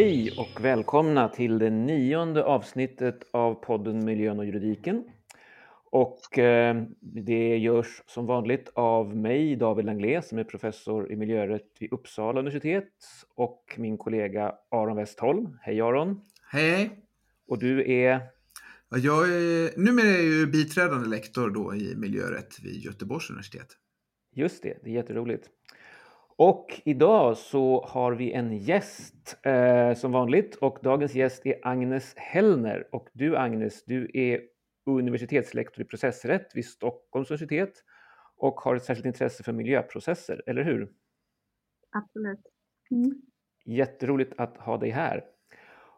Hej och välkomna till det nionde avsnittet av podden Miljön och juridiken. Och eh, det görs som vanligt av mig, David Langlais, som är professor i miljörätt vid Uppsala universitet och min kollega Aron Westholm. Hej Aron! Hej! Och du är? Ja, jag är numera är jag ju biträdande lektor då i miljörätt vid Göteborgs universitet. Just det, det är jätteroligt. Och idag så har vi en gäst eh, som vanligt och dagens gäst är Agnes Hellner. Och du Agnes, du är universitetslektor i processrätt vid Stockholms universitet och har ett särskilt intresse för miljöprocesser, eller hur? Absolut. Mm. Jätteroligt att ha dig här.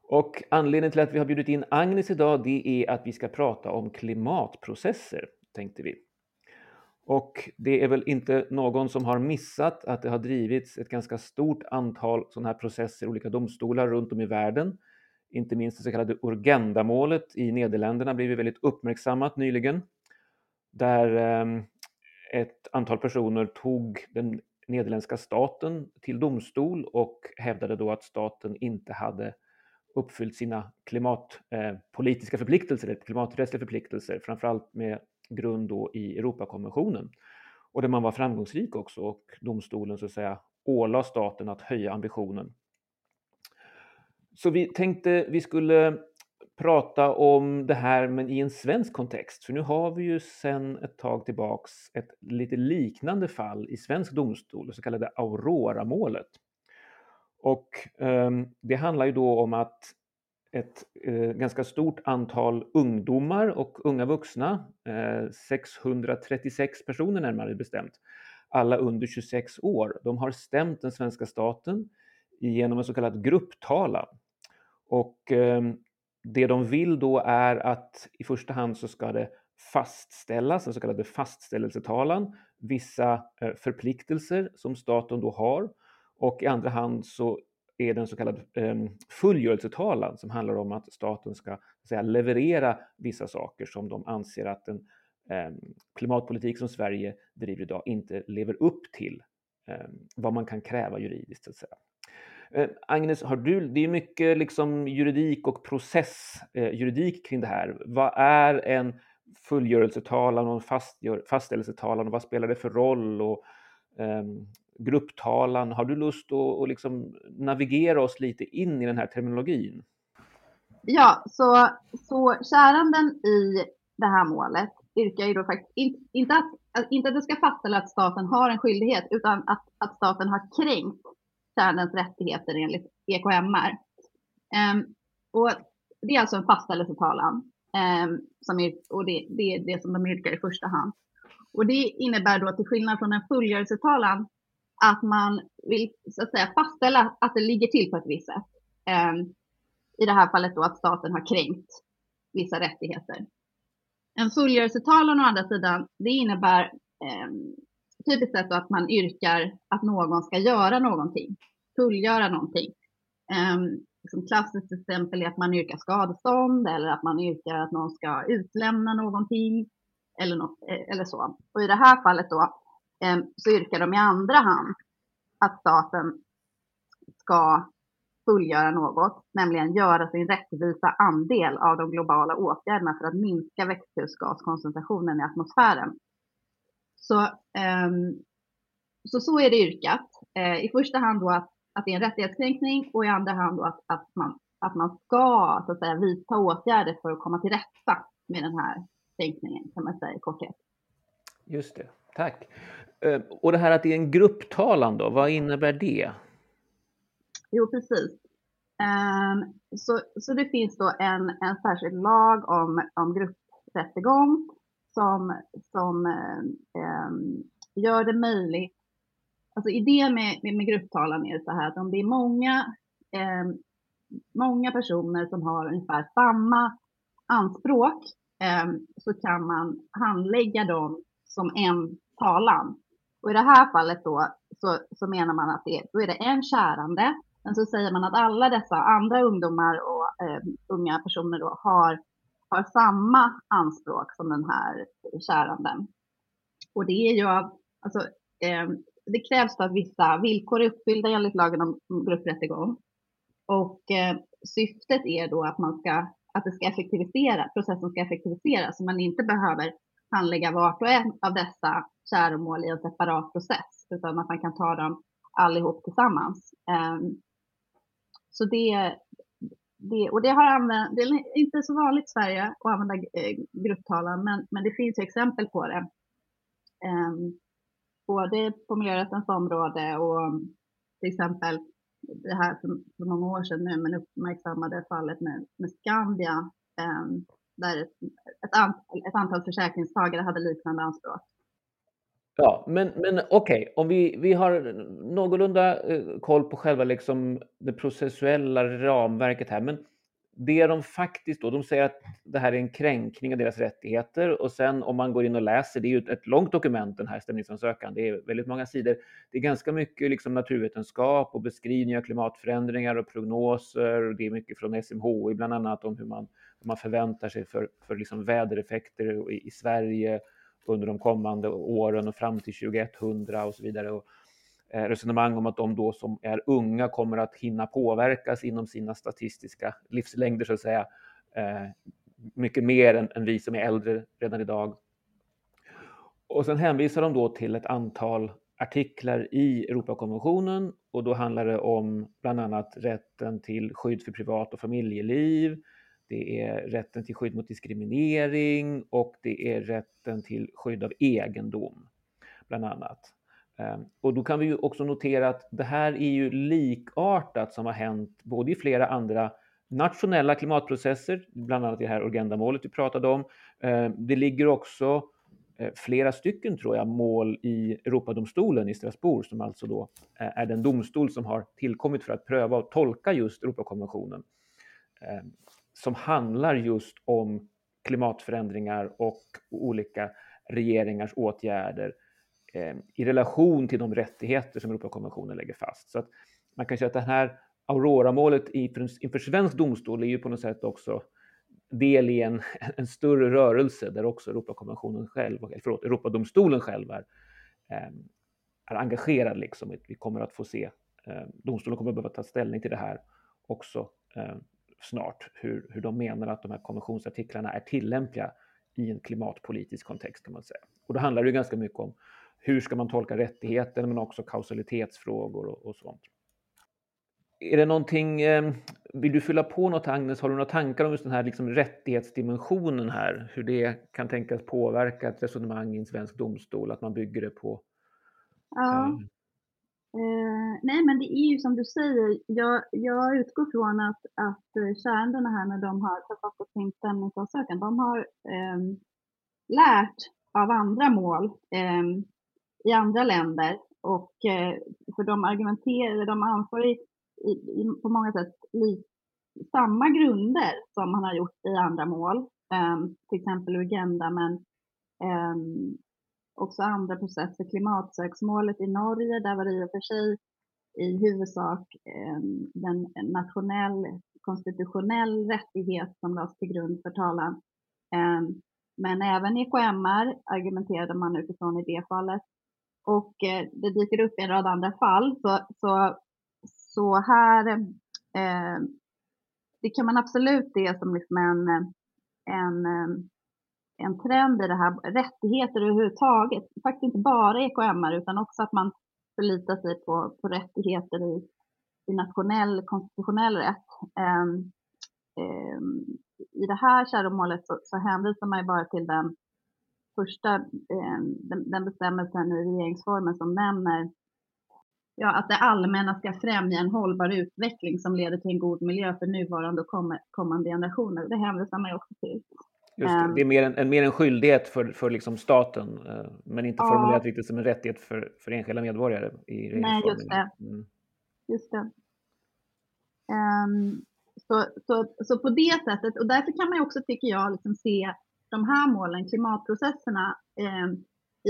Och anledningen till att vi har bjudit in Agnes idag, det är att vi ska prata om klimatprocesser, tänkte vi. Och det är väl inte någon som har missat att det har drivits ett ganska stort antal sådana här processer i olika domstolar runt om i världen. Inte minst det så kallade Urgenda-målet i Nederländerna blev väldigt uppmärksammat nyligen. Där ehm, ett antal personer tog den nederländska staten till domstol och hävdade då att staten inte hade uppfyllt sina klimatpolitiska eh, förpliktelser, klimaträttsliga förpliktelser, framförallt med grund då i Europakonventionen. Och där man var framgångsrik också och domstolen så att säga ålade staten att höja ambitionen. Så vi tänkte vi skulle prata om det här men i en svensk kontext. För nu har vi ju sedan ett tag tillbaks ett lite liknande fall i svensk domstol, det så kallade Aurora-målet. Och eh, det handlar ju då om att ett eh, ganska stort antal ungdomar och unga vuxna, eh, 636 personer närmare bestämt, alla under 26 år, de har stämt den svenska staten genom en så kallad grupptalan. Och eh, det de vill då är att i första hand så ska det fastställas, den så kallade fastställelsetalan, vissa eh, förpliktelser som staten då har och i andra hand så är den så kallade eh, fullgörelsetalan som handlar om att staten ska säga, leverera vissa saker som de anser att den eh, klimatpolitik som Sverige driver idag inte lever upp till eh, vad man kan kräva juridiskt. Så att säga. Eh, Agnes, har du, det är mycket liksom juridik och processjuridik eh, kring det här. Vad är en fullgörelsetalan och en fastgör, fastställelsetalan och vad spelar det för roll? Och, um, grupptalan. Har du lust att, att liksom navigera oss lite in i den här terminologin? Ja, så, så käranden i det här målet yrkar ju då faktiskt in, inte, att, alltså, inte att det ska fastställa att staten har en skyldighet, utan att, att staten har kränkt kärnens rättigheter enligt EKMR. Um, ehm, och det är alltså en fastställelsetalan. Um, som är, och det, det, är det som de yrkar i första hand. Och det innebär då till skillnad från en fullgörelsetalan att man vill så att säga fastställa att det ligger till på ett visst sätt. Um, I det här fallet då att staten har kränkt vissa rättigheter. En fullgörelsetalan å andra sidan, det innebär um, typiskt sett att man yrkar att någon ska göra någonting, fullgöra någonting. Um, liksom klassiskt exempel är att man yrkar skadestånd eller att man yrkar att någon ska utlämna någonting eller, något, eh, eller så. Och i det här fallet då Ehm, så yrkar de i andra hand att staten ska fullgöra något, nämligen göra sin rättvisa andel av de globala åtgärderna för att minska växthusgaskoncentrationen i atmosfären. Så, um, så, så är det yrkat. Uh, I första hand då att, att det är en rättighetskränkning och i andra hand då att, att, man, att man ska så att säga, vidta åtgärder för att komma till rätta med den här kränkningen kan man säga i korthet. Just det, tack. Eh, och det här att det är en grupptalan då, vad innebär det? Jo, precis. Um, så, så det finns då en, en särskild lag om, om grupprättegång som, som um, gör det möjligt. Alltså idén med, med, med grupptalan är så här att om det är många, um, många personer som har ungefär samma anspråk så kan man handlägga dem som en talan. Och i det här fallet då så, så menar man att det, då är det en kärande, men så säger man att alla dessa andra ungdomar och eh, unga personer då har, har samma anspråk som den här käranden. Och det är ju av, alltså, eh, det krävs att vissa villkor är uppfyllda enligt lagen om grupprättegång. Och eh, syftet är då att man ska att det ska effektivisera, processen ska effektiviseras så man inte behöver handlägga vart och en av dessa käromål i en separat process utan att man kan ta dem allihop tillsammans. Ehm, så det, det, och det har använt, det är inte så vanligt i Sverige att använda eh, grupptalan, men, men det finns exempel på det. Ehm, både på miljörättens område och till exempel det här för, många år sedan nu, men uppmärksammade fallet med, med Skandia, ehm, där ett, antal, ett antal försäkringstagare hade liknande anspråk. Ja, men, men okej, okay. om vi, vi har någorlunda eh, koll på själva liksom det processuella ramverket här, men det de faktiskt då, de säger att det här är en kränkning av deras rättigheter och sen om man går in och läser, det är ju ett långt dokument den här stämningsansökan, det är väldigt många sidor. Det är ganska mycket liksom naturvetenskap och beskrivningar av klimatförändringar och prognoser. Det är mycket från SMHI bland annat om hur man, man förväntar sig för, för liksom vädereffekter i, i Sverige under de kommande åren och fram till 2100 och så vidare. Och eh, resonemang om att de då som är unga kommer att hinna påverkas inom sina statistiska livslängder så att säga. Eh, mycket mer än, än vi som är äldre redan idag. Och sen hänvisar de då till ett antal artiklar i Europakonventionen och då handlar det om bland annat rätten till skydd för privat och familjeliv, det är rätten till skydd mot diskriminering och det är rätten till skydd av egendom, bland annat. Ehm, och då kan vi ju också notera att det här är ju likartat som har hänt både i flera andra nationella klimatprocesser, bland annat i det här agendamålet vi pratade om. Ehm, det ligger också eh, flera stycken, tror jag, mål i Europadomstolen i Strasbourg, som alltså då eh, är den domstol som har tillkommit för att pröva och tolka just Europakonventionen. Ehm, som handlar just om klimatförändringar och olika regeringars åtgärder eh, i relation till de rättigheter som Europakonventionen lägger fast. Så att man kan säga att det här Aurora-målet inför svensk domstol är ju på något sätt också del i en, en större rörelse där också Europakonventionen själv, eh, förlåt, Europadomstolen själv är, eh, är engagerad. Liksom. Vi kommer att få se, eh, domstolen kommer att behöva ta ställning till det här också ehm, snart hur, hur de menar att de här konventionsartiklarna är tillämpliga i en klimatpolitisk kontext kan man säga. Och då handlar det ganska mycket om hur ska man tolka rättigheter men också kausalitetsfrågor och, och sånt. Är det någonting, eh, vill du fylla på något Agnes, har du några tankar om just den här liksom rättighetsdimensionen här, hur det kan tänkas påverka ett resonemang i en svensk domstol, att man bygger det på ja eh, nej, men det är ju som du säger. Jag, jag utgår från att, att eh, här när de har författat sin stämningsansökan, de har eh, lärt av andra mål eh, i andra länder och eh, för de argumenterar, de anför i, i, på många sätt li, samma grunder som man har gjort i andra mål, eh, till exempel Uganda, men ehm, också andra processer. Klimatsöksmålet i Norge, där var det i och för sig i huvudsak ehm, en nationell konstitutionell rättighet som lades till grund för talan. Ehm, men även EKMR argumenterade man utifrån i det fallet. Och eh, det dyker upp i en rad andra fall. Så, så, så här, eh, det kan man absolut se som liksom en, en ehm, en trend i det här, rättigheter överhuvudtaget, faktiskt inte bara EKMR utan också att man förlitar sig på, på rättigheter i, i nationell konstitutionell rätt. Um, um, I det här käromålet så, så hänvisar man ju bara till den första um, den, den bestämmelsen i regeringsformen som nämner ja, att det allmänna ska främja en hållbar utveckling som leder till en god miljö för nuvarande och kommande generationer. Det hänvisar man ju också till. Just det. det är mer en, en, mer en skyldighet för, för liksom staten, eh, men inte ja. formulerat riktigt som en rättighet för, för enskilda medborgare. I Nej, just det. Mm. Just det. Um, så, så, så på det sättet, och därför kan man också, tycker jag, liksom se de här målen, klimatprocesserna, eh,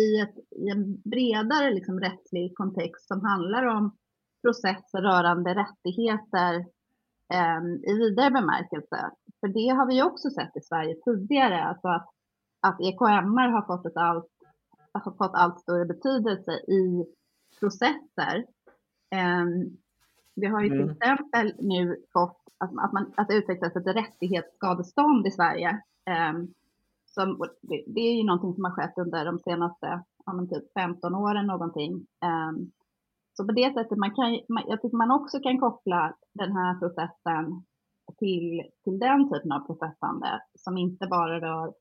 i, ett, i en bredare liksom, rättslig kontext som handlar om processer rörande rättigheter i vidare bemärkelse. För det har vi också sett i Sverige tidigare, alltså att, att EKMR har fått, ett allt, har fått allt större betydelse i processer. Um, Vi har ju till Mm. exempel nu fått att, att, man, att det utvecklas ett rättighetsskadestånd i Sverige. Ehm, som, det, är ju någonting som har skett under de senaste ja, typ 15 åren någonting. Ehm, så på det sättet, man kan, jag tycker man också kan koppla den här processen till, till den typen av processande som inte bara rör,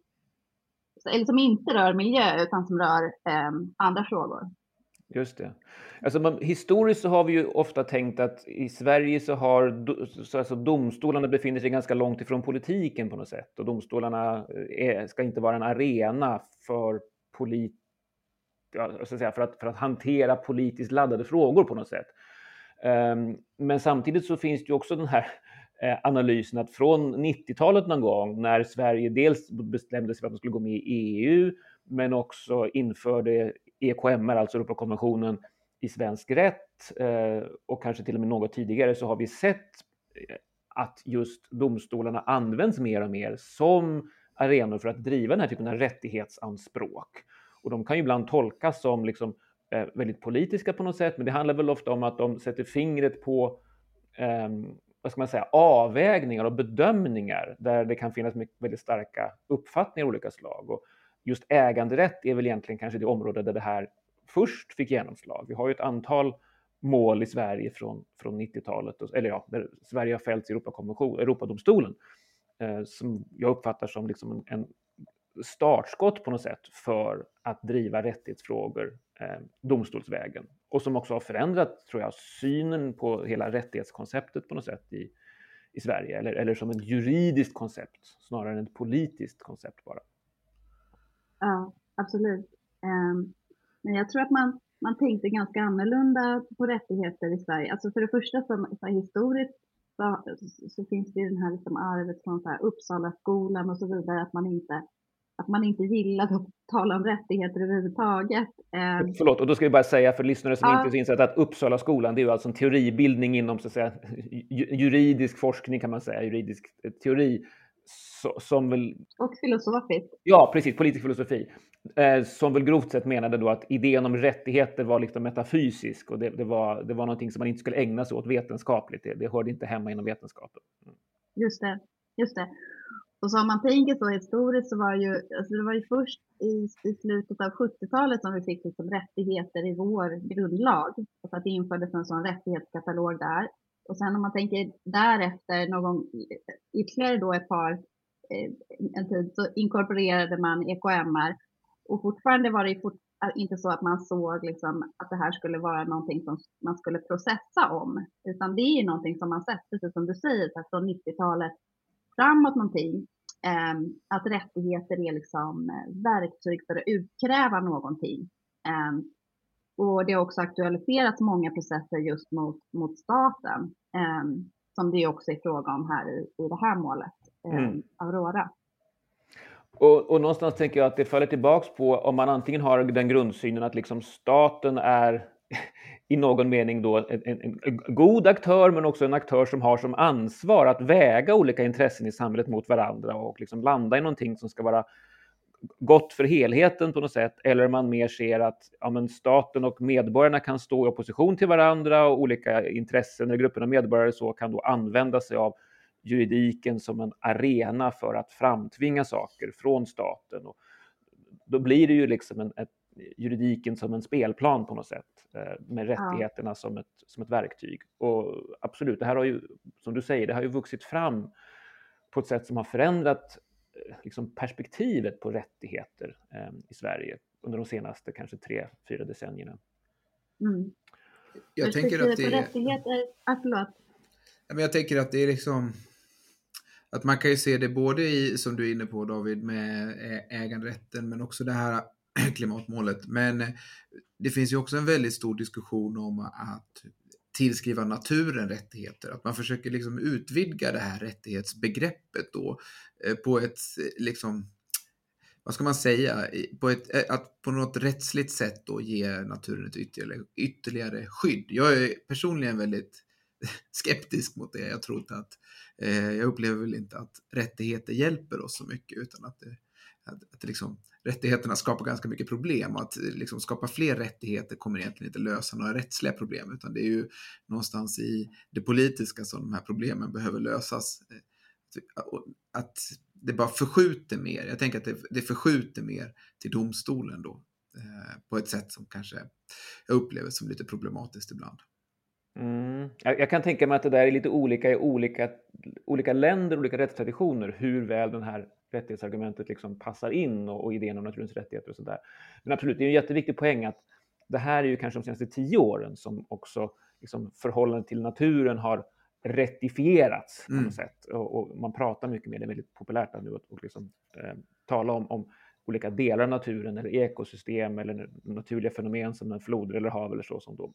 eller som inte rör miljö utan som rör eh, andra frågor. Just det. Alltså man, historiskt så har vi ju ofta tänkt att i Sverige så har så alltså domstolarna befinner sig ganska långt ifrån politiken på något sätt och domstolarna är, ska inte vara en arena för polit, ja, så att säga, för, att, för att hantera politiskt laddade frågor på något sätt. Ehm, men samtidigt så finns det ju också den här eh, analysen att från 90-talet någon gång när Sverige dels bestämde sig för att man skulle gå med i EU men också införde EKMR, alltså Europakonventionen, i svensk rätt eh, och kanske till och med något tidigare så har vi sett eh, att just domstolarna används mer och mer som arenor för att driva den här typen av rättighetsanspråk. Och de kan ju ibland tolkas som liksom, eh, väldigt politiska på något sätt, men det handlar väl ofta om att de sätter fingret på eh, vad ska man säga, avvägningar och bedömningar där det kan finnas mycket, väldigt starka uppfattningar av olika slag. Och just äganderätt är väl egentligen kanske det område där det här först fick genomslag. Vi har ju ett antal mål i Sverige från, från 90-talet, eller ja, där Sverige har fällts i Europadomstolen, eh, som jag uppfattar som liksom en, en startskott på något sätt för att driva rättighetsfrågor eh, domstolsvägen och som också har förändrat, tror jag, synen på hela rättighetskonceptet på något sätt i, i Sverige, eller, eller som ett juridiskt koncept snarare än ett politiskt koncept bara. Ja, absolut. Um, Men jag tror att man, man tänkte ganska annorlunda på rättigheter i Sverige. Alltså för det första, så, så historiskt så, så finns det ju den här liksom arvet från så här Uppsala skolan och så vidare, att man inte, att man inte gillade att tala om rättigheter överhuvudtaget. Ehm, Förlåt, och då ska vi bara säga för lyssnare som Ja. inte är så insatta att Uppsala skolan, det är ju alltså en teoribildning inom så att säga, ju- juridisk forskning kan man säga, juridisk eh, teori, som väl Och filosofiskt. Ja, precis, politisk filosofi. Eh, som väl grovt sett menade då att idén om rättigheter var liksom metafysisk och det, det, var, det var någonting som man inte skulle ägna sig åt vetenskapligt. Det, det hörde inte hemma inom vetenskapen. Mm. Just det, just det. Och så om man tänker så historiskt så var ju, alltså det var ju först i, i slutet av 70-talet som vi fick liksom rättigheter i vår grundlag. Och att det infördes en sån rättighetskatalog där. Och sen om man tänker därefter någon ytterligare då ett par, eh, en tid så inkorporerade man EKMR. Och fortfarande var det ju fort, äh, inte så att man såg liksom att det här skulle vara någonting som man skulle processa om. Utan det är ju någonting som man sett, precis som du säger, från 90-talet framåt någonting. Eh, att rättigheter är liksom eh, verktyg för att utkräva någonting. Eh, och det har också aktualiserats många processer just mot, mot staten. Eh, som det också är fråga om här i, i det här målet, Mm. Aurora. Och, och någonstans tänker jag att det faller tillbaks på om man antingen har den grundsynen att liksom staten är i någon mening då en, en, en god aktör men också en aktör som har som ansvar att väga olika intressen i samhället mot varandra och liksom landa i någonting som ska vara gott för helheten på något sätt. Eller man mer ser att ja, men staten och medborgarna kan stå i opposition till varandra och olika intressen eller grupper av medborgare så kan då använda sig av juridiken som en arena för att framtvinga saker från staten. Och då blir det ju liksom en, ett, juridiken som en spelplan på något sätt eh, med rättigheterna som, ett, som ett verktyg. Och absolut, det här har ju, som du säger, det har ju vuxit fram på ett sätt som har förändrat eh, liksom perspektivet på rättigheter eh, i Sverige under de senaste kanske tre, fyra decennierna. Mm. Jag tänker att det på rättigheter, ah, förlåt. Ja, Men jag tänker att det är liksom att man kan ju se det både i, som du är inne på David, med ä- äganderätten men också det här klimatmålet. Men eh, det finns ju också en väldigt stor diskussion om att tillskriva naturen rättigheter. Att man försöker liksom utvidga det här rättighetsbegreppet då eh, på ett eh, liksom vad ska man säga, på ett, att på något rättsligt sätt då ge naturen ett ytterligare, ytterligare skydd. Jag är personligen väldigt skeptisk mot det. Jag tror inte att, eh, jag upplever väl inte att rättigheter hjälper oss så mycket utan att det att, att liksom, rättigheterna skapar ganska mycket problem och att eh, liksom, skapa fler rättigheter kommer egentligen inte lösa några rättsliga problem utan det är ju någonstans i det politiska som de här problemen behöver lösas. Eh, typ, att det bara förskjuter mer. Jag tänker att det, det förskjuter mer till domstolen då eh, på ett sätt som kanske jag upplever som lite problematiskt ibland. Mm. Jag, jag, kan tänka mig att det där är lite olika i olika, olika länder, olika rättstraditioner, hur väl den här rättighetsargumentet liksom passar in och, och idén om naturens rättigheter och sådär. Men absolut, det är en jätteviktig poäng att det här är ju kanske de senaste tio åren som också liksom förhållandet till naturen har rettifierats på något mm. sätt. Och, och, man pratar mycket mer, det är väldigt populärt nu att och liksom, eh, tala om, om olika delar av naturen eller ekosystem eller naturliga fenomen som floder eller hav eller så som då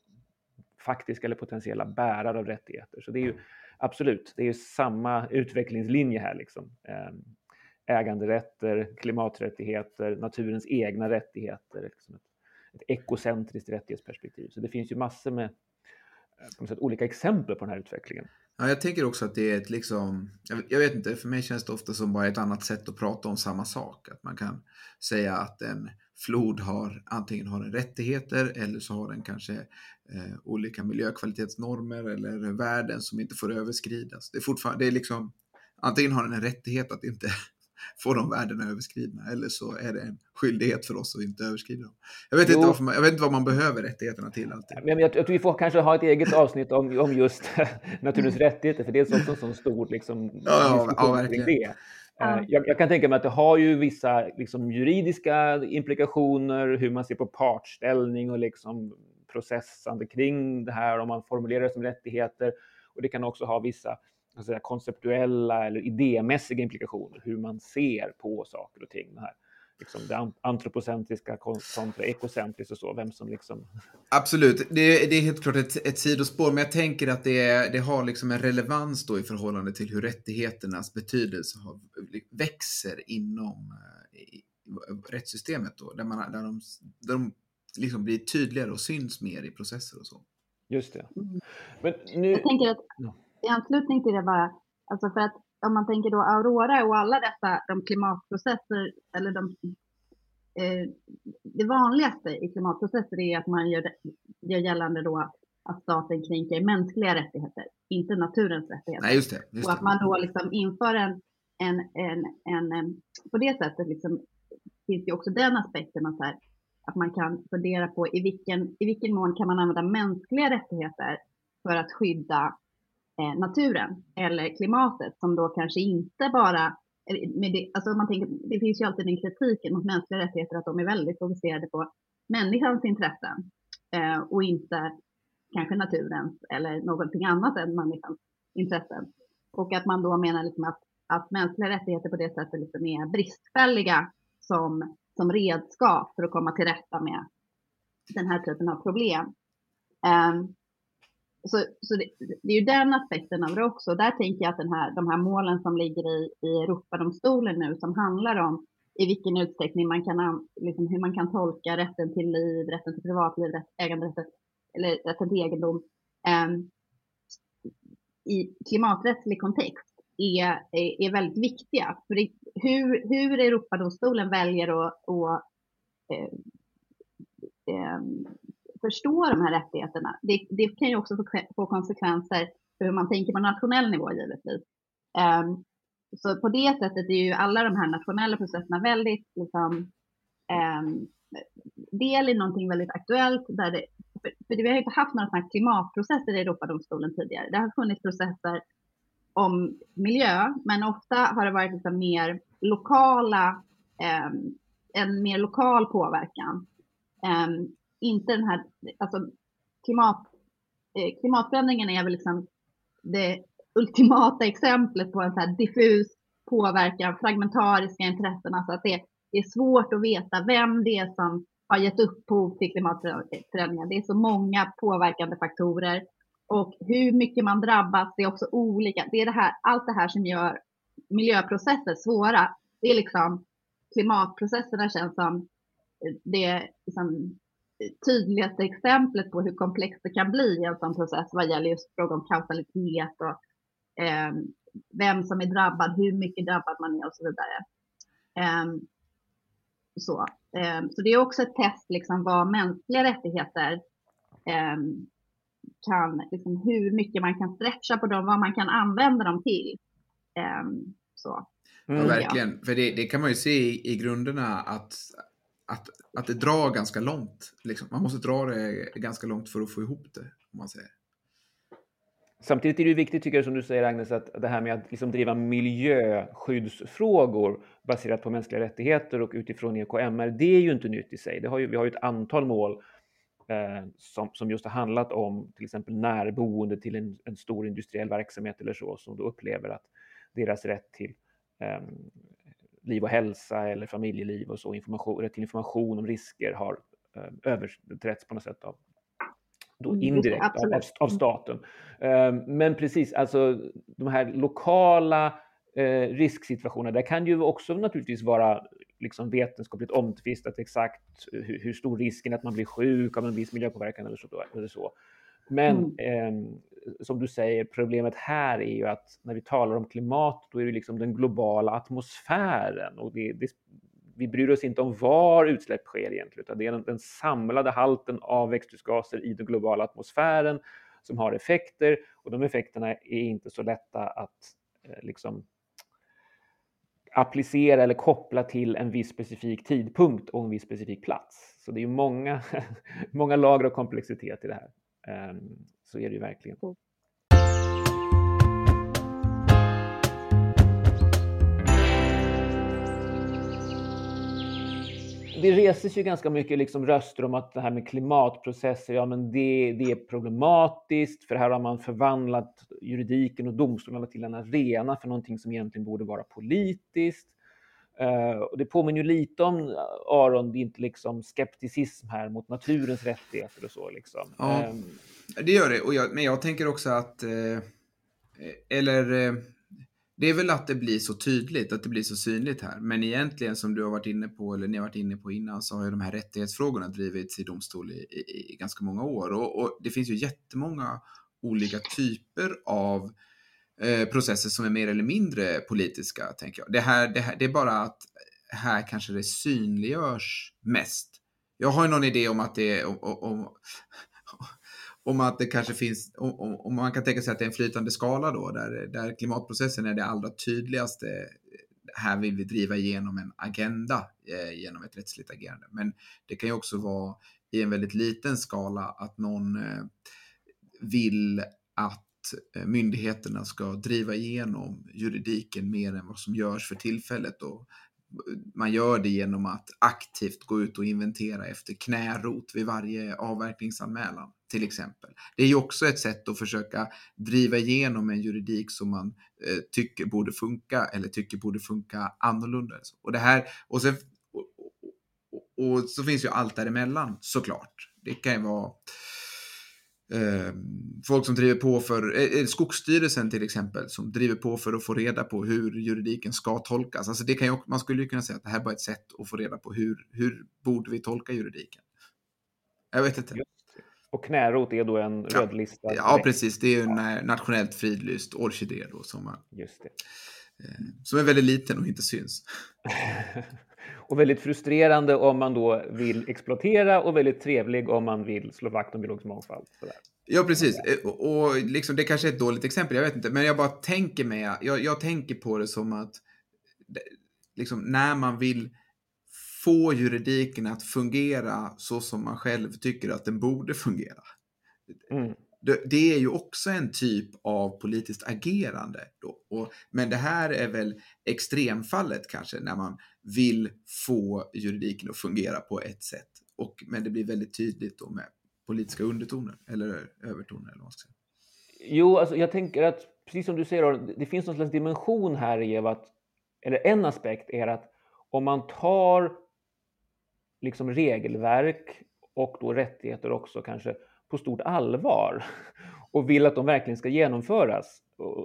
faktiska eller potentiella bärare av rättigheter. Så det är ju absolut, det är ju samma utvecklingslinje här liksom. Äganderätter, klimaträttigheter, naturens egna rättigheter, liksom ett, ett ekocentriskt rättighetsperspektiv. Så det finns ju massor med eh, på något sätt, olika exempel på den här utvecklingen. Ja, jag tänker också att det är ett liksom, jag vet inte, för mig känns det ofta som bara ett annat sätt att prata om samma sak. Att man kan säga att en flod har antingen har den rättigheter eller så har den kanske eh, olika miljökvalitetsnormer eller värden som inte får överskridas. Det är fortfarande, det är liksom, antingen har den en rättighet att inte få de värdena överskridna eller så är det en skyldighet för oss att inte överskrida dem. Jag vet, inte, man, jag vet inte vad man behöver rättigheterna till alltid. Men jag, jag tror vi får kanske ha ett eget avsnitt om, om just naturens rättigheter, för det är också en sån stor liksom, ja, ja, verkligen. det. Ja. Eh, jag, jag, kan tänka mig att det har ju vissa liksom, juridiska implikationer, hur man ser på partställning och liksom, processande kring det här, om man formulerar det som rättigheter. Och det kan också ha vissa säga, konceptuella eller idémässiga implikationer, hur man ser på saker och ting. Det här liksom det antropocentriska kontra ekocentriskt och så, vem som liksom... Absolut, det, det är helt klart ett, ett sidospår, men jag tänker att det, det har liksom en relevans då i förhållande till hur rättigheternas betydelse har, växer inom eh, i, rättssystemet då, där, man, där de, där de liksom blir tydligare och syns mer i processer och så. Just det. Mm. Men nu... Jag tänker att i anslutning till det bara, alltså för att om man tänker då Aurora och alla dessa de klimatprocesser, eller de, eh, det vanligaste i klimatprocesser är att man gör, gör gällande då att staten kränker mänskliga rättigheter, inte naturens rättigheter. Nej, just det, just och att man då liksom inför en, en, en, en, en på det sättet liksom, finns ju också den aspekten att, här, att man kan fundera på i vilken, i vilken mån kan man använda mänskliga rättigheter för att skydda Eh, naturen eller klimatet som då kanske inte bara eh, med det, alltså man tänker, det finns ju alltid den kritiken mot mänskliga rättigheter att de är väldigt fokuserade på människans intressen eh, och inte kanske naturens eller någonting annat än människans intressen. Och att man då menar liksom att, att mänskliga rättigheter på det sättet liksom är bristfälliga som, som redskap för att komma till rätta med den här typen av problem. Um, så, så det, det, är ju den aspekten av det också. Där tänker jag att den här, de här målen som ligger i, i Europadomstolen nu som handlar om i vilken utsträckning man kan, liksom hur man kan tolka rätten till liv, rätten till privatliv, rätt, äganderätten, eller rätten till egendom eh, i klimaträttslig kontext är, är, är väldigt viktiga. För det, hur, hur Europadomstolen väljer att, att eh, eh, förstå de här rättigheterna. Det, det kan ju också få, få, konsekvenser för hur man tänker på nationell nivå givetvis. Um, så på det sättet är ju alla de här nationella processerna väldigt liksom, um, del i någonting väldigt aktuellt. Där det, för, för vi har ju inte haft några sådana klimatprocesser i Europadomstolen tidigare. Det har funnits processer om miljö, men ofta har det varit liksom mer lokala, um, en mer lokal påverkan. Um, inte den här, alltså klimat, eh, klimatförändringen är väl liksom det ultimata exemplet på en så här diffus påverkan, fragmentariska intressen, alltså att det, det är svårt att veta vem det är som har gett upphov till klimatförändringar. Det är så många påverkande faktorer och hur mycket man drabbas, det är också olika. Det är det här, allt det här som gör miljöprocesser svåra. Det är liksom klimatprocesserna känns som det liksom tydligaste exemplet på hur komplext det kan bli i en sån process vad gäller just fråga om kausalitet och eh, vem som är drabbad, hur mycket drabbad man är och så vidare. Eh, Så, ehm, så det är också ett test liksom vad mänskliga rättigheter ehm, kan, liksom hur mycket man kan stretcha på dem, vad man kan använda dem till. Ehm, så. Mm. Ja, verkligen. För det, det, kan man ju se i, i grunderna att, att, att det drar ganska långt. Liksom. Man måste dra det ganska långt för att få ihop det, om man säger. Samtidigt är det viktigt, tycker jag, som du säger Agnes, att det här med att liksom driva miljöskyddsfrågor baserat på mänskliga rättigheter och utifrån EKMR, det är ju inte nytt i sig. Det har ju, vi har ju ett antal mål eh, som, som just har handlat om till exempel närboende till en, en, stor industriell verksamhet eller så, som då upplever att deras rätt till eh, liv och hälsa eller familjeliv och så, information, rätt till information om risker har eh, överträtts på något sätt av då mm, indirekt av, av, av, staten. Uh, men precis, alltså de här lokala uh, risksituationerna, där kan ju också naturligtvis vara liksom vetenskapligt omtvistat exakt hur, hur, stor risken är att man blir sjuk av en viss miljöpåverkan eller så. Eller så. Men mm. eh, som du säger, problemet här är ju att när vi talar om klimat, då är det liksom den globala atmosfären och det, det, vi bryr oss inte om var utsläpp sker egentligen, utan det är den, den samlade halten av växthusgaser i den globala atmosfären som har effekter och de effekterna är inte så lätta att eh, liksom applicera eller koppla till en viss specifik tidpunkt och en viss specifik plats. Så det är många, många lager av komplexitet i det här. Um, så är det ju verkligen. det reses ju ganska mycket liksom röster om att det här med klimatprocesser, ja men det, det är problematiskt för här har man förvandlat juridiken och domstolarna till en arena för någonting som egentligen borde vara politiskt. Uh, och det påminner ju lite om, Aron, det är inte liksom skepticism här mot naturens rättigheter och så liksom. Ja, um, det gör det. Och jag, men jag tänker också att, eh, eller eh, det är väl att det blir så tydligt, att det blir så synligt här. Men egentligen som du har varit inne på, eller ni har varit inne på innan, så har ju de här rättighetsfrågorna drivits i domstol i, i, i ganska många år. Och, och, det finns ju jättemånga olika typer av eh, Eh, processer som är mer eller mindre politiska, tänker jag. Det, här, det, här, det är bara att här kanske det synliggörs mest. Jag har ju någon idé om att det är, om, om, om att det kanske finns, om, om, man kan tänka sig att det är en flytande skala då, där, där klimatprocessen är det allra tydligaste. Eh, här vill vi driva igenom en agenda eh, genom ett rättsligt agerande. Men det kan ju också vara i en väldigt liten skala att någon eh, vill att Eh, myndigheterna ska driva igenom juridiken mer än vad som görs för tillfället. Och eh, man gör det genom att aktivt gå ut och inventera efter knärot vid varje avverkningsanmälan till exempel. Det är ju också ett sätt att försöka driva igenom en juridik som man eh, tycker borde funka eller tycker borde funka annorlunda. Och, det här, och, sen, och, och, och så finns ju allt däremellan såklart. Det kan ju vara eh, folk som driver på för, eh, eh, Skogsstyrelsen till exempel, som driver på för att få reda på hur juridiken ska tolkas. Alltså det kan ju, man skulle ju kunna säga att det här är bara ett sätt att få reda på hur, hur borde vi tolka juridiken. Jag vet inte. Och knärot är då en ja. rödlistad? Ja, precis. Det är en ja. nationellt fridlyst orkidé då som, man, Just det. Eh, som är väldigt liten och inte syns. och väldigt frustrerande om man då vill exploatera och väldigt trevlig om man vill slå vakt om biologisk mångfald. Sådär. Ja, precis. Eh, och, och liksom, det kanske är ett dåligt exempel, jag vet inte. Men jag bara tänker mig, jag, jag tänker på det som att liksom, när man vill få juridiken att fungera så som man själv tycker att den borde fungera. Mm. Det, det, är ju också en typ av politiskt agerande. Då. Och, men det här är väl extremfallet kanske, när man vill få juridiken att fungera på ett sätt. Och, men det blir väldigt tydligt då med politiska undertoner, eller övertoner. Eller vad ska säga. Jo, alltså jag tänker att, precis som du säger, det finns någon slags dimension här i att, eller en aspekt är att om man tar liksom regelverk och då rättigheter också kanske på stort allvar och vill att de verkligen ska genomföras,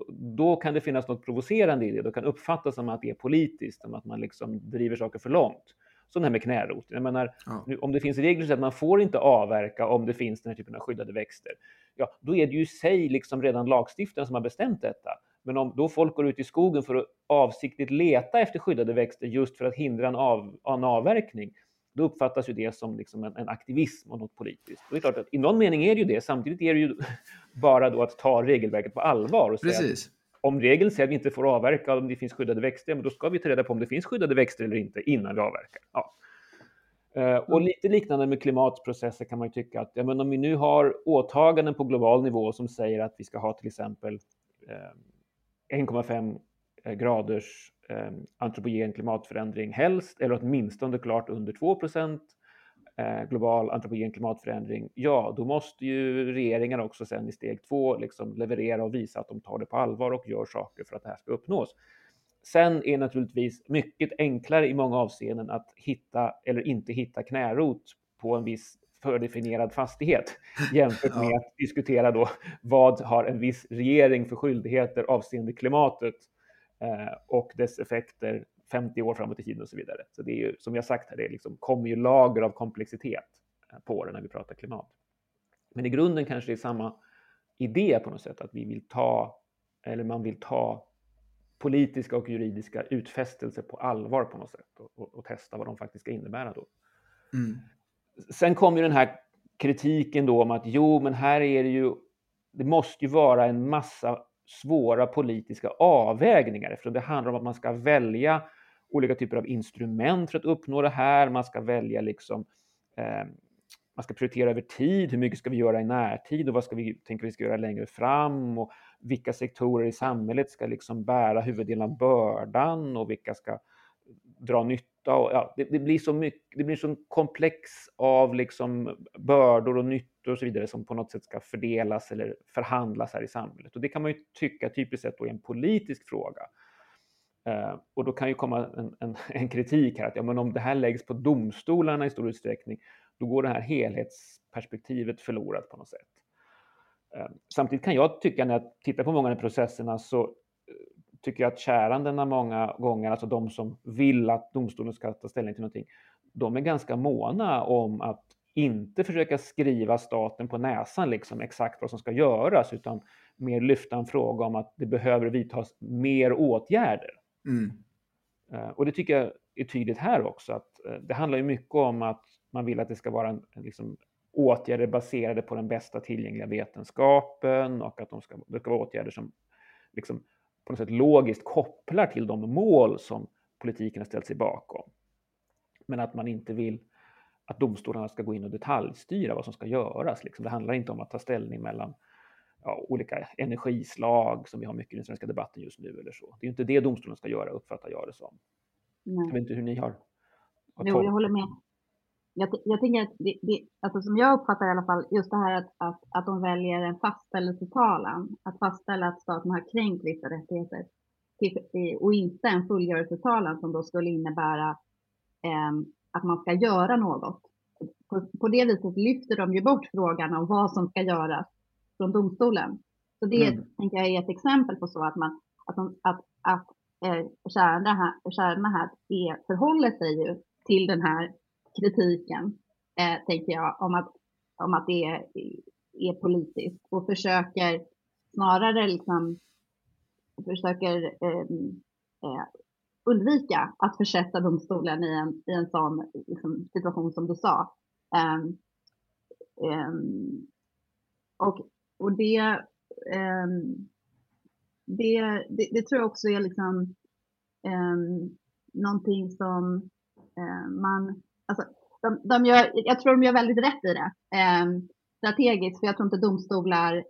då kan det finnas något provocerande i det. Då kan uppfattas som att det är politiskt, som att man liksom driver saker för långt. Som det här med knärot. Jag menar, ja. nu, om det finns regler så att man får inte avverka om det finns den här typen av skyddade växter, ja, då är det ju i sig liksom redan lagstiftaren som har bestämt detta. Men om då folk går ut i skogen för att avsiktligt leta efter skyddade växter just för att hindra en, av, en avverkning, då uppfattas ju det som liksom en, en, aktivism och något politiskt. Och det är klart att i någon mening är det ju det. Samtidigt är det ju bara då att ta regelverket på allvar och säga Precis. om regeln säger att vi inte får avverka om det finns skyddade växter, men då ska vi ta reda på om det finns skyddade växter eller inte innan vi avverkar. Ja. Uh, och mm. lite liknande med klimatprocesser kan man ju tycka att ja, men om vi nu har åtaganden på global nivå som säger att vi ska ha till exempel uh, 1,5 Eh, graders eh, antropogen klimatförändring helst, eller åtminstone klart under 2 eh, global antropogen klimatförändring, ja, då måste ju regeringar också sen i steg två liksom leverera och visa att de tar det på allvar och gör saker för att det här ska uppnås. Sen är naturligtvis mycket enklare i många avseenden att hitta eller inte hitta knärot på en viss fördefinierad fastighet jämfört med att diskutera då vad har en viss regering för skyldigheter avseende klimatet och dess effekter 50 år framåt i tiden och så vidare. Så det är ju, som jag sagt här, det liksom, kommer ju lager av komplexitet eh, på det när vi pratar klimat. Men i grunden kanske det är samma idé på något sätt, att vi vill ta, eller man vill ta politiska och juridiska utfästelser på allvar på något sätt och, och, och testa vad de faktiskt ska innebära då. Mm. Sen kommer ju den här kritiken då om att jo, men här är det ju, det måste ju vara en massa svåra politiska avvägningar eftersom det handlar om att man ska välja olika typer av instrument för att uppnå det här. Man ska välja liksom eh, man ska prioritera över tid. Hur mycket ska vi göra i närtid och vad ska vi tänka vi ska göra längre fram? Och vilka sektorer i samhället ska liksom bära huvuddelen av bördan och vilka ska dra nytta. Och, ja, det, det, blir så mycket, det blir så komplex av liksom bördor och nytta och så vidare som på något sätt ska fördelas eller förhandlas här i samhället. Och det kan man ju tycka typiskt sett då är en politisk fråga. Eh, och då kan ju komma en, en, en, kritik här att ja, men om det här läggs på domstolarna i stor utsträckning, då går det här helhetsperspektivet förlorat på något sätt. Eh, samtidigt kan jag tycka när jag tittar på många av de processerna så eh, tycker jag att kärandena många gånger, alltså de som vill att domstolen ska ta ställning till någonting, de är ganska måna om att inte försöka skriva staten på näsan liksom exakt vad som ska göras, utan mer lyfta en fråga om att det behöver vidtas mer åtgärder. Mm. Eh, och det tycker jag är tydligt här också, att eh, det handlar ju mycket om att man vill att det ska vara en, liksom, åtgärder baserade på den bästa tillgängliga vetenskapen och att de ska, det ska vara åtgärder som liksom på något sätt logiskt kopplar till de mål som politiken har ställt sig bakom. Men att man inte vill att domstolarna ska gå in och detaljstyra vad som ska göras. Liksom. Det handlar inte om att ta ställning mellan ja, olika energislag som vi har mycket i den svenska debatten just nu eller så. Det är inte det domstolen ska göra, uppfattar jag det som. Nej. Jag vet inte hur ni har... har jo, jag håller med jag, jag tänker att det, det, alltså som jag uppfattar i alla fall, just det här att, att, att de väljer en fastställelsetalan, att fastställa att staten har kränkt vissa rättigheter till, och inte en fullgörelsetalan som då skulle innebära eh, att man ska göra något. På, på, det viset lyfter de ju bort frågan om vad som ska göras från domstolen. Så det mm. tänker jag är ett exempel på så att man att, de, att, att eh, kärnorna här, här är, förhåller sig ju till den här kritiken, eh, tänker jag, om att, om att det är, är politiskt och försöker snarare liksom försöker eh, eh, undvika att försätta domstolen i en, i en sån liksom, situation som du sa. Um, um, och, och det, um, det, det, det, tror jag också är liksom um, någonting som eh, man alltså, de, de gör, jag tror de gör väldigt rätt i det. Strategiskt, för jag tror inte domstolar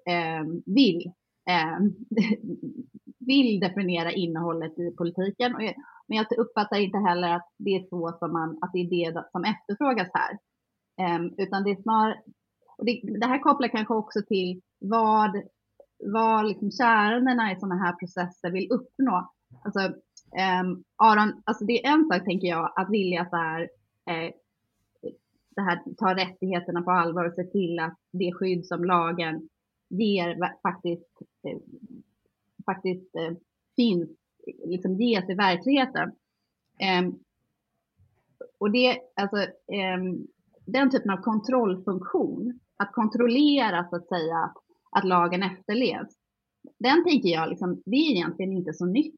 vill, eh, vill definiera innehållet i politiken. Och, men jag uppfattar inte heller att det är så som man, att det är det som efterfrågas här. Eh, utan det är snarare, det, det, här kopplar kanske också till vad, vad liksom kärnorna i sådana här processer vill uppnå. Alltså, eh, Aron, alltså det är en sak tänker jag att vilja så här, eh, det här, ta rättigheterna på allvar och se till att det skydd som lagen ger faktiskt, faktiskt eh, finns, liksom ges i verkligheten. Eh, och det, alltså, ehm, den typen av kontrollfunktion, att kontrollera så att säga att, att lagen efterlevs, den tänker jag, liksom, det är egentligen inte så nytt.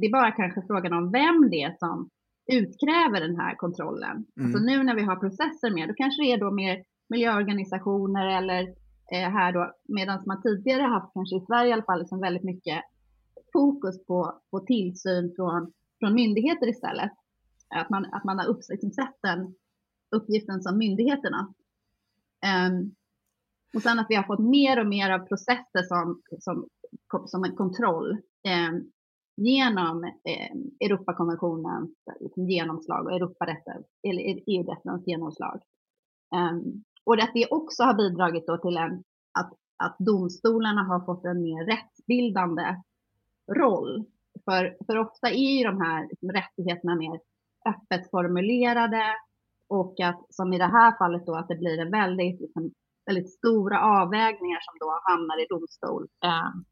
Det är bara kanske frågan om vem det är som utkräver den här kontrollen. Mm. Alltså nu när vi har processer med, då kanske det är då mer miljöorganisationer eller eh, Eh, här då, medan man tidigare haft, kanske i Sverige i alla fall, liksom väldigt mycket fokus på, på tillsyn från, från myndigheter istället. Att man, att man har upp, liksom sett den uppgiften som myndigheterna. Um, och sen att vi har fått mer och mer av processer som, som, som en kontroll um, genom um, Europakonventionens liksom, genomslag och Europarätten, eller EU-rättens genomslag. Um, och att det också har bidragit då till en, att, att domstolarna har fått en mer rättsbildande roll. För, för ofta är ju de här liksom, rättigheterna mer öppet formulerade och att som i det här fallet då att det blir en väldigt, liksom, väldigt stora avvägningar som då hamnar i domstol. Ehm,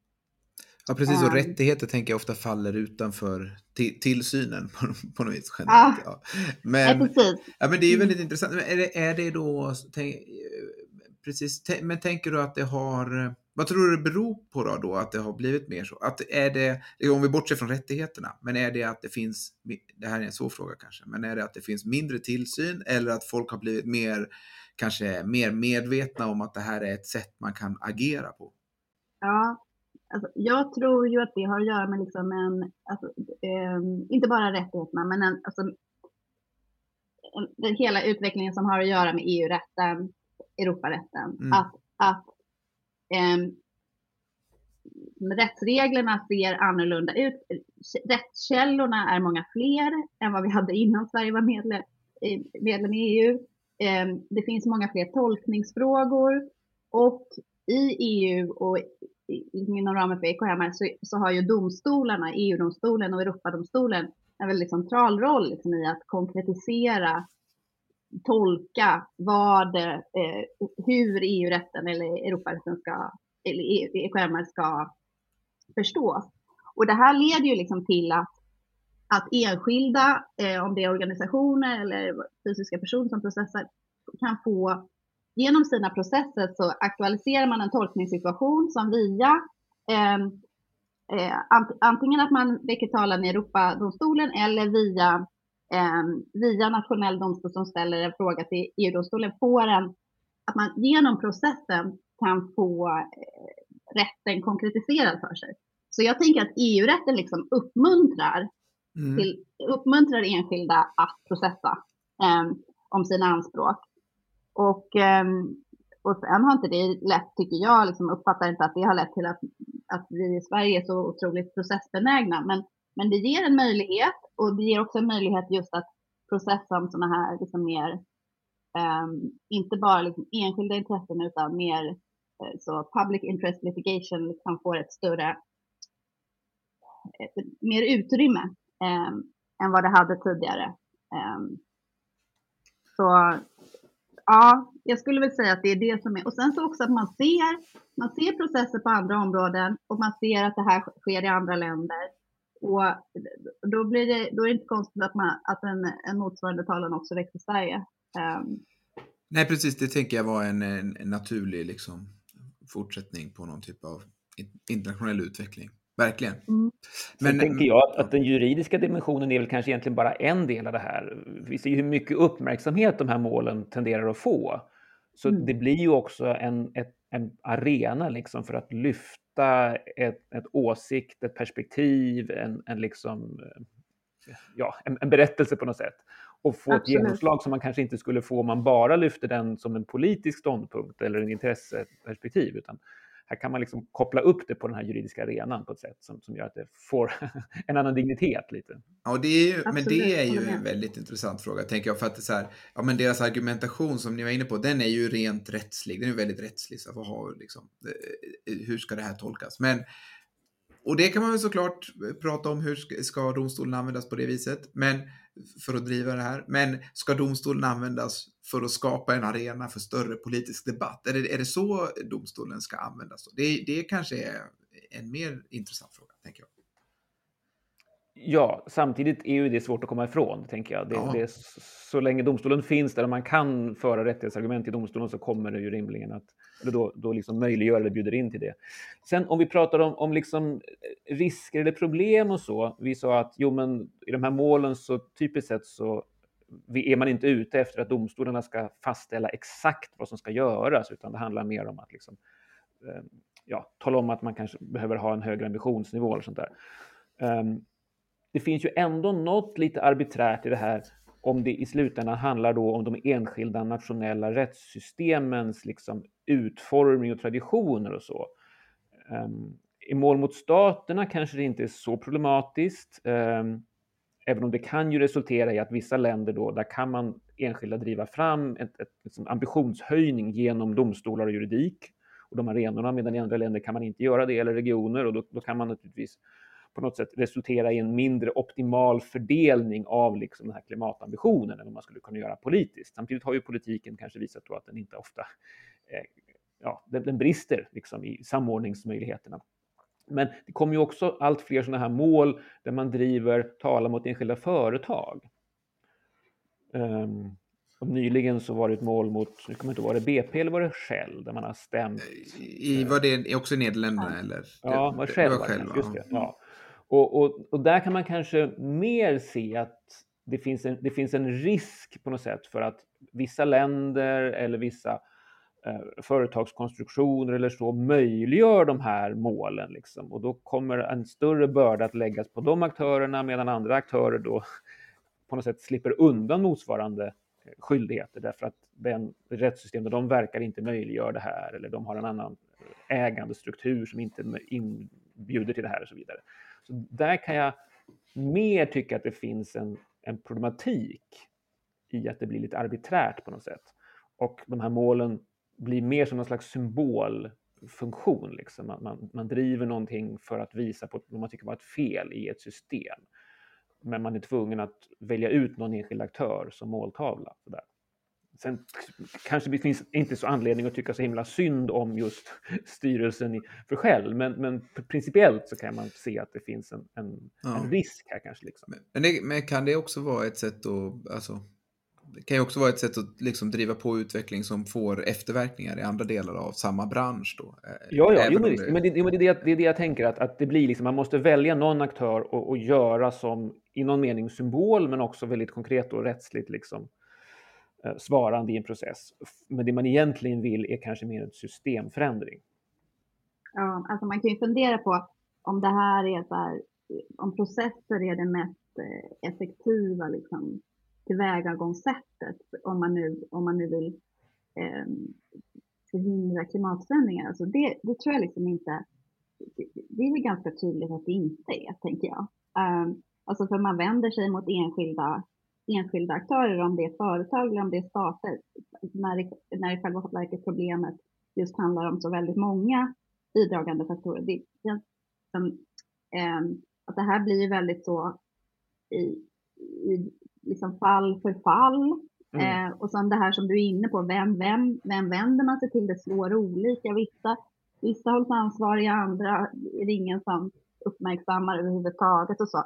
ja, precis. Och rättigheter tänker jag ofta faller utanför tillsynen på, på något vis. Generellt. Ja. Men, ja, ja, men det är ju väldigt intressant. Är det, är det då, tänk, precis, men tänker du att det har vad tror du det beror på då, då, att det har blivit mer så? Att är det, om vi bortser från rättigheterna, men är det att det finns, det här är en svår fråga kanske, men är det att det finns mindre tillsyn eller att folk har blivit mer, kanske mer medvetna om att det här är ett sätt man kan agera på? Ja, alltså, jag tror ju att det har att göra med liksom en, alltså, eh, inte bara rättigheterna, men en, alltså, den hela utvecklingen som har att göra med EU-rätten, Europarätten. Mm. Att, att eh, rättsreglerna ser annorlunda ut. Rättskällorna är många fler än vad vi hade innan Sverige var medlem, medlem i EU. Eh, det finns många fler tolkningsfrågor och i EU och inom ramen för EKM så, så har ju domstolarna, EU-domstolen och Europadomstolen en väldigt central roll liksom, i att konkretisera tolka vad, eh, hur EU-rätten eller Europarätten ska, eller EKMR ska förstås. Och det här leder ju liksom till att, att enskilda, eh, om det är organisationer eller fysiska personer som processar, kan få genom sina processer så aktualiserar man en tolkningssituation som via eh, eh, antingen att man väcker talan i Europadomstolen eller via eh, via nationell domstol som ställer en fråga till EU-domstolen får en, att man genom processen kan få eh, rätten konkretiserad för sig. Så jag tänker att EU-rätten liksom uppmuntrar, mm. till, uppmuntrar enskilda att processa eh, om sina anspråk. Och, ehm, och sen har inte det lett, tycker jag, liksom uppfattar inte att det har lett till att, att vi i Sverige är så otroligt processbenägna. Men men det ger en möjlighet och det ger också en möjlighet just att processa om sådana här liksom mer, um, inte bara liksom enskilda intressen utan mer uh, så public interest litigation liksom får ett större, ett, mer utrymme um, än vad det hade tidigare. Um, så ja, jag skulle väl säga att det är det som är, och sen så också att man ser, man ser processer på andra områden och man ser att det här sker i andra länder. Och då, blir det, då är det inte konstigt att, man, att en, en motsvarande talan också växer i Sverige. Um, Nej, precis. Det tänker jag var en, en, en, naturlig liksom, fortsättning på någon typ av internationell utveckling. Verkligen. Mm. Men Sen tänker jag att, att, den juridiska dimensionen är väl kanske egentligen bara en del av det här. Vi ser ju hur mycket uppmärksamhet de här målen tenderar att få. Så mm. det blir ju också en, ett, en arena liksom för att lyfta ett, ett åsikt, ett perspektiv, en, en, liksom, ja, en, en berättelse på något sätt och få Absolut. ett genomslag som man kanske inte skulle få om man bara lyfter den som en politisk ståndpunkt eller en intresseperspektiv. Utan här kan man liksom koppla upp det på den här juridiska arenan på ett sätt som, som gör att det får en annan dignitet lite. Ja, det är ju, men det är ju en väldigt intressant fråga, tänker jag. För att det så här, ja, men deras argumentation som ni var inne på, den är ju rent rättslig. Den är väldigt rättslig. Så vad har, liksom, eh, hur ska det här tolkas? Men och det kan man väl såklart prata om hur ska domstolen användas på det viset, men för att driva det här. Men ska domstolen användas för att skapa en arena för större politisk debatt? Är det, är det så domstolen ska användas? Det, det kanske är en mer intressant fråga, tänker jag. Ja, samtidigt är ju det svårt att komma ifrån, tänker jag. Det, ja. det så länge domstolen finns där och man kan föra rättighetsargument i domstolen så kommer det ju rimligen att eller då, då liksom möjliggör eller bjuder in till det. Sen om vi pratar om, om liksom eh, risker eller problem och så. Vi sa att jo, men i de här målen så typiskt sett så är man inte ute efter att domstolarna ska fastställa exakt vad som ska göras, utan det handlar mer om att liksom, ehm, ja, tala om att man kanske behöver ha en högre ambitionsnivå eller sånt där. Ehm, det finns ju ändå något lite arbiträrt i det här om det i slutändan handlar då om de enskilda nationella rättssystemens liksom utformning och traditioner och så. Ehm, I mål mot staterna kanske det inte är så problematiskt, ehm, även om det kan ju resultera i att vissa länder då, där kan man enskilda driva fram ett, ett, liksom ambitionshöjning genom domstolar och juridik och de arenorna, medan i andra länder kan man inte göra det, eller regioner, och då, då kan man naturligtvis på något sätt resultera i en mindre optimal fördelning av liksom den här klimatambitionen än vad man skulle kunna göra politiskt. Samtidigt har ju politiken kanske visat då att den inte ofta eh, ja, den, brister liksom i samordningsmöjligheterna. Men det kommer ju också allt fler sådana här mål där man driver talan mot enskilda företag. Um, och nyligen så var det ett mål mot, nu kommer inte var det BP eller var det Shell, där man har stämt. I, var det också i Nederländerna eller? Ja, det var Shell, det var Shell just det. Ja. Och, och, och där kan man kanske mer se att det finns, en, det finns en risk på något sätt för att vissa länder eller vissa eh, Eh, företagskonstruktioner eller så möjliggör de här målen. Liksom. Och då kommer en större börda att läggas på de aktörerna medan andra aktörer då på något sätt slipper undan motsvarande eh, skyldigheter därför att den rättssystemet de verkar inte möjliggör det här eller de har en annan eh, ägandestruktur som inte inbjuder till det här och så vidare. Så där kan jag mer tycka att det finns en, en problematik i att det blir lite arbiträrt på något sätt. Och de här målen blir mer som någon slags symbolfunktion. Liksom. Man, man, man driver någonting för att visa på vad man tycker var ett fel i ett system. Men man är tvungen att välja ut någon enskild aktör som måltavla. Så där. Sen kanske det finns inte så anledning att tycka så himla synd om just styrelsen för Shell, men, men principiellt så kan man se att det finns en, en, ja. en risk här kanske. Liksom. Men, det, men, kan det också vara ett sätt att, alltså, det kan ju också vara ett sätt att liksom driva på utveckling som får efterverkningar i andra delar av samma bransch då? Eh, ja, ja, jo, men, det... men, det, men det, är det, det är det jag tänker, att, att det blir liksom, man måste välja någon aktör och, och göra som i någon mening symbol, men också väldigt konkret och rättsligt liksom Eh, svarande i en process. Men det man egentligen vill är kanske mer en systemförändring. Ja, alltså man kan ju fundera på om det här är så här, om processer är det mest eh, effektiva liksom, tillvägagångssättet om man nu, om man nu vill eh, förhindra klimatförändringar. Alltså det, det tror jag liksom inte, det är väl ganska tydligt att det inte är, tänker jag. Um, alltså för man vänder sig mot enskilda enskilda aktörer, om det är företag eller om det är stater, när det, när det själva verket problemet just handlar om så väldigt många bidragande faktorer. Det, det, som, eh, att det här blir väldigt så i, i liksom fall för fall. Mm. Eh, och sen det här som du är inne på, vem, vem, vem vänder man sig till? Det slår olika. Vissa, vissa hålls ansvariga, andra är det ingen som uppmärksammar överhuvudtaget och så.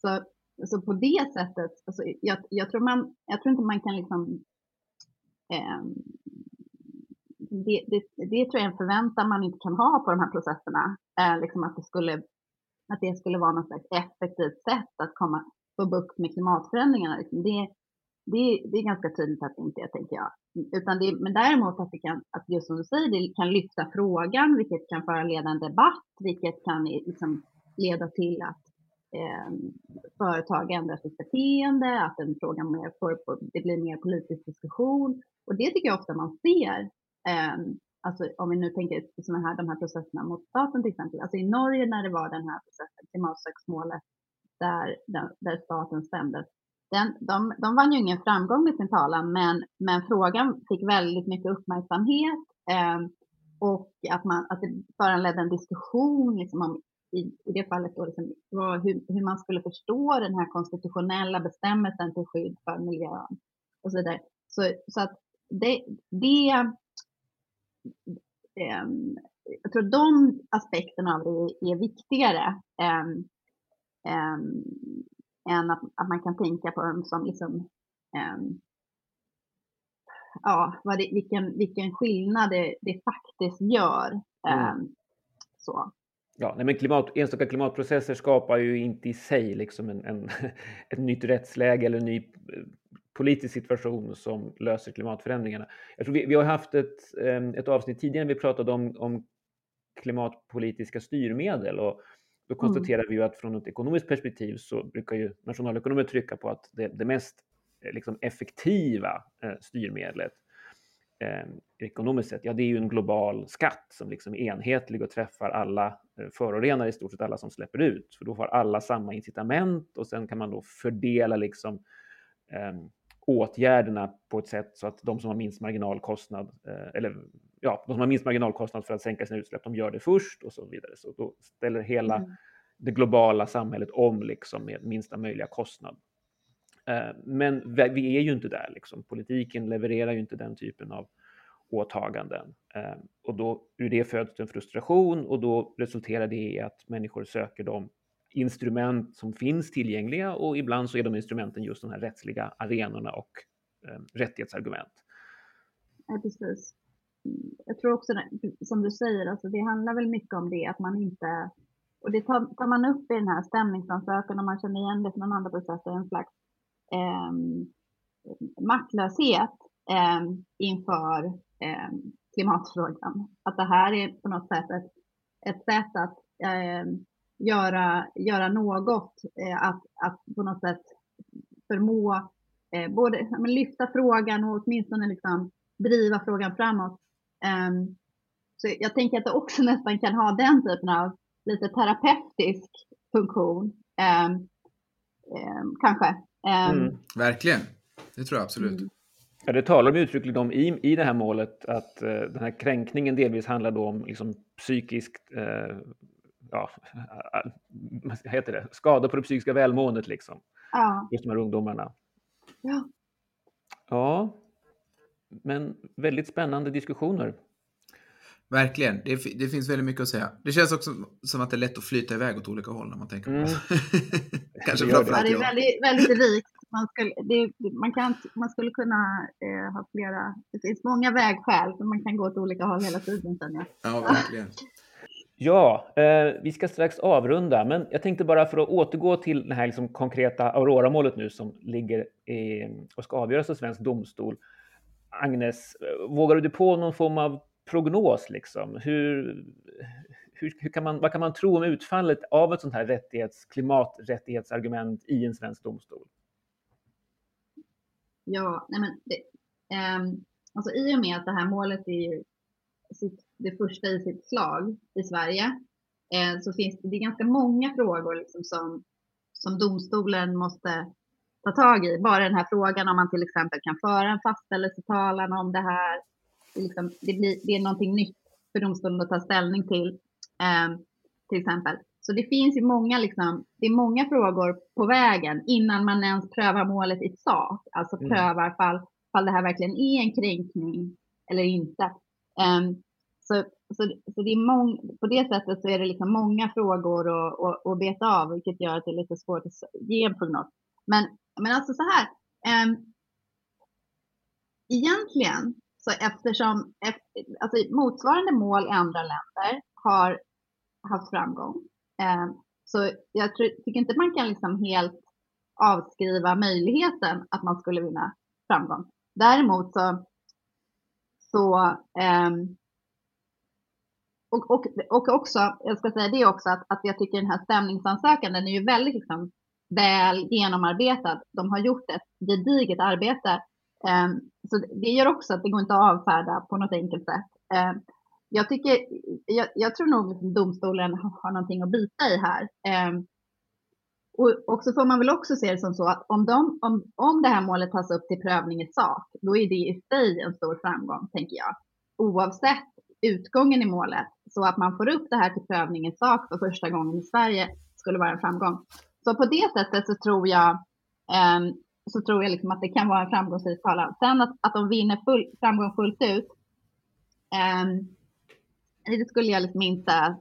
Så så på det sättet, alltså jag, jag, tror man, jag tror inte man kan liksom eh, det, det, det, tror jag är en förväntan man inte kan ha på de här processerna. Eh, liksom att, det skulle, att det skulle vara något slags effektivt sätt att komma, få bukt med klimatförändringarna. Liksom. Det, det, det är ganska tydligt att det inte är, tänker jag. Utan det, men däremot att, det kan, att just som du säger, det kan lyfta frågan, vilket kan föranleda en debatt, vilket kan eh, liksom leda till att eh, företag ändrar sitt beteende, att en fråga mer får, det blir mer politisk diskussion. Och det tycker jag ofta man ser. Eh, alltså om vi nu tänker såna här, de här processerna mot staten till exempel. Alltså i Norge när det var den här processen, klimatseksmålet, där, där, staten stämdes. Den, de, de vann ju ingen framgång med sin talan, men, men frågan fick väldigt mycket uppmärksamhet. Eh, och att, man, att det föranledde en diskussion liksom om i, i det fallet då liksom, hur, hur man skulle förstå den här konstitutionella bestämmelsen till skydd för miljön och så vidare. Så, så att det, det um, jag tror de aspekterna av det är viktigare ehm, um, um, än att, att man kan tänka på dem som liksom, ja, vad det, vilken, vilken skillnad det, det faktiskt gör. Mm. Um, så. Ja, nej men klimat, enstaka klimatprocesser skapar ju inte i sig liksom en, en, ett nytt rättsläge eller en ny eh, politisk situation som löser klimatförändringarna. Jag tror vi, vi har haft ett, ehm, ett avsnitt tidigare vi pratade om, om klimatpolitiska styrmedel och då mm. konstaterar mm. vi ju att från ett ekonomiskt perspektiv så brukar ju nationalekonomer trycka på att det, det mest eh, liksom, effektiva eh, styrmedlet eh, ekonomiskt sett, ja det är ju en global skatt som liksom är enhetlig och träffar alla eh, förorenare, i stort sett alla som släpper ut. För då får alla samma incitament och sen kan man då fördela liksom eh, åtgärderna på ett sätt så att de som har minst marginalkostnad, eh, eller ja, de som har minst marginalkostnad för att sänka sina utsläpp, de gör det först och så vidare. Så då ställer hela mm. det globala samhället om liksom med minsta möjliga kostnad. Eh, men vi är ju inte där, liksom. politiken levererar ju inte den typen av åtaganden. Eh, och då ur det föds en frustration och då resulterar det i att människor söker de instrument som finns tillgängliga och ibland så är de instrumenten just de här rättsliga arenorna och eh, rättighetsargument. Ja, precis. Jag tror också, som du säger, alltså det handlar väl mycket om det, att man inte... Och det tar, tar man upp i den här stämningsansökan och man känner igen det från andra processer, en slags eh, maktlöshet eh, inför eh, klimatfrågan. Att det här är på något sätt ett, ett sätt att eh, göra, göra något, eh, att, att på något sätt förmå eh, både men lyfta frågan och åtminstone liksom driva frågan framåt. Um, så jag tänker att det också nästan kan ha den typen av lite terapeutisk funktion. Um, um, kanske. Mm, verkligen, det tror jag absolut. Mm. Ja, det talar de uttryckligen om i, i det här målet att uh, den här kränkningen delvis handlar då om liksom, psykiskt uh, ja, vad heter det, skada på det psykiska välmåendet liksom. Ja. Just de här ungdomarna. Ja. Ja, men väldigt spännande diskussioner. Verkligen, det, det, finns väldigt mycket att säga. Det känns också som att det är lätt att flyta iväg åt olika håll när man tänker på mm. Kanske det. Ja, det är väldigt, väldigt rikt. Man skulle, det, man, kan, man skulle kunna eh, ha flera, det finns många vägskäl, så man kan gå åt olika håll hela tiden. Sen, ja. ja, verkligen. Ja, eh, vi ska strax avrunda, men jag tänkte bara för att återgå till det här liksom konkreta Aurora-målet nu som ligger i, och ska avgöras av svensk domstol. Agnes, vågar du på någon form av prognos? Liksom? Hur, hur, hur, kan man, vad kan man tro om utfallet av ett sånt här rättighets, klimaträttighetsargument i en svensk domstol? Ja, nej men det, um, alltså i och med att det här målet är sitt, det första i sitt slag i Sverige eh, så finns det, det är ganska många frågor liksom som, som domstolen måste ta tag i. Bara den här frågan om man till exempel kan föra en fastställelsetalan om det här. Det, liksom, det, blir, det är någonting nytt för domstolen att ta ställning till, eh, till exempel. Så det finns ju många, liksom, det är många frågor på vägen innan man ens prövar målet i sak. Alltså mm. prövar fall, fall det här verkligen är en kränkning eller inte. Um, så, så, så det är mång, på det sättet så är det liksom många frågor att, beta av, vilket gör att det är lite svårt att ge en prognos. Men, men alltså så här. Um, egentligen, så eftersom alltså motsvarande mål i andra länder har haft framgång. Um, så jag tror, tycker inte man kan liksom helt avskriva möjligheten att man skulle vinna framgång. Däremot så, så um, och, och, och också, jag ska säga det också, att, att jag tycker den här stämningsansökan, den är ju väldigt liksom, väl genomarbetad. De har gjort ett gediget arbete. Ehm, så det gör också att det går inte att avfärda på något enkelt sätt. Ehm, jag, tycker, jag, jag, tror nog att domstolen har någonting att bita i här. Ehm, och, och så får man väl också se det som så att om, de, om, om det här målet tas upp till prövning i sak, då är det i sig en stor framgång, tänker jag. Oavsett utgången i målet så att man får upp det här till prövning i sak för första gången i Sverige skulle vara en framgång. Så på det sättet så tror jag, eh, så tror jag liksom att det kan vara en framgångsrik talan. Sen att, att de vinner full, framgång fullt ut, eh, det skulle jag liksom inte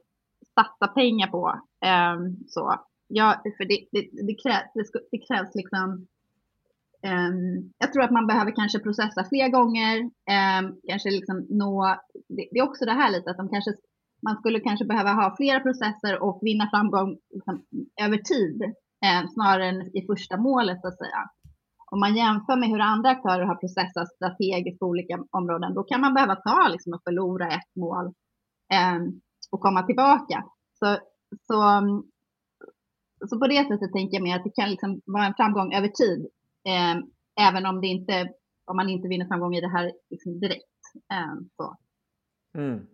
satsa pengar på. Eh, så. Ja, för det, det, det, krävs, det, det krävs liksom Um, jag tror att man behöver kanske processa fler gånger, um, kanske liksom nå, det, det, är också det här lite att de kanske, man skulle kanske behöva ha flera processer och vinna framgång liksom, över tid eh, snarare än i första målet så att säga. Om man jämför med hur andra aktörer har processat strategiskt på olika områden, då kan man behöva ta liksom, och förlora ett mål eh, och komma tillbaka. Så, så, så på det sättet tänker jag mer att det kan liksom vara en framgång över tid Eh, även om, det inte, om man inte vinner framgång i det här liksom direkt. Eh, så. Mm.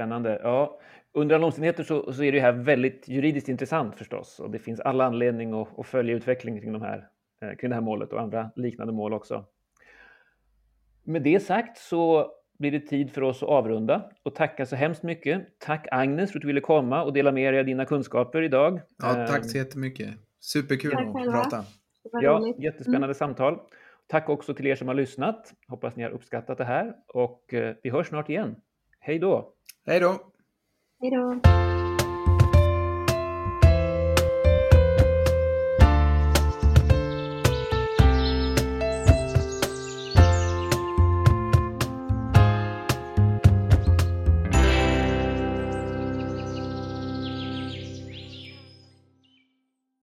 Spännande. Ja, under alla omständigheter så, så, är det här väldigt juridiskt intressant förstås och det finns alla anledning att, att följa utvecklingen kring, de här, eh, kring det här målet och andra liknande mål också. Med det sagt så blir det tid för oss att avrunda och tacka så hemskt mycket. Tack Agnes för att du ville komma och dela med dig av dina kunskaper idag. Ja, tack så jättemycket. Superkul tack att prata. Ja, jättespännande mm. samtal. Tack också till er som har lyssnat. Hoppas ni har uppskattat det här och eh, vi hörs snart igen. Hej då! Hej då! Hej då!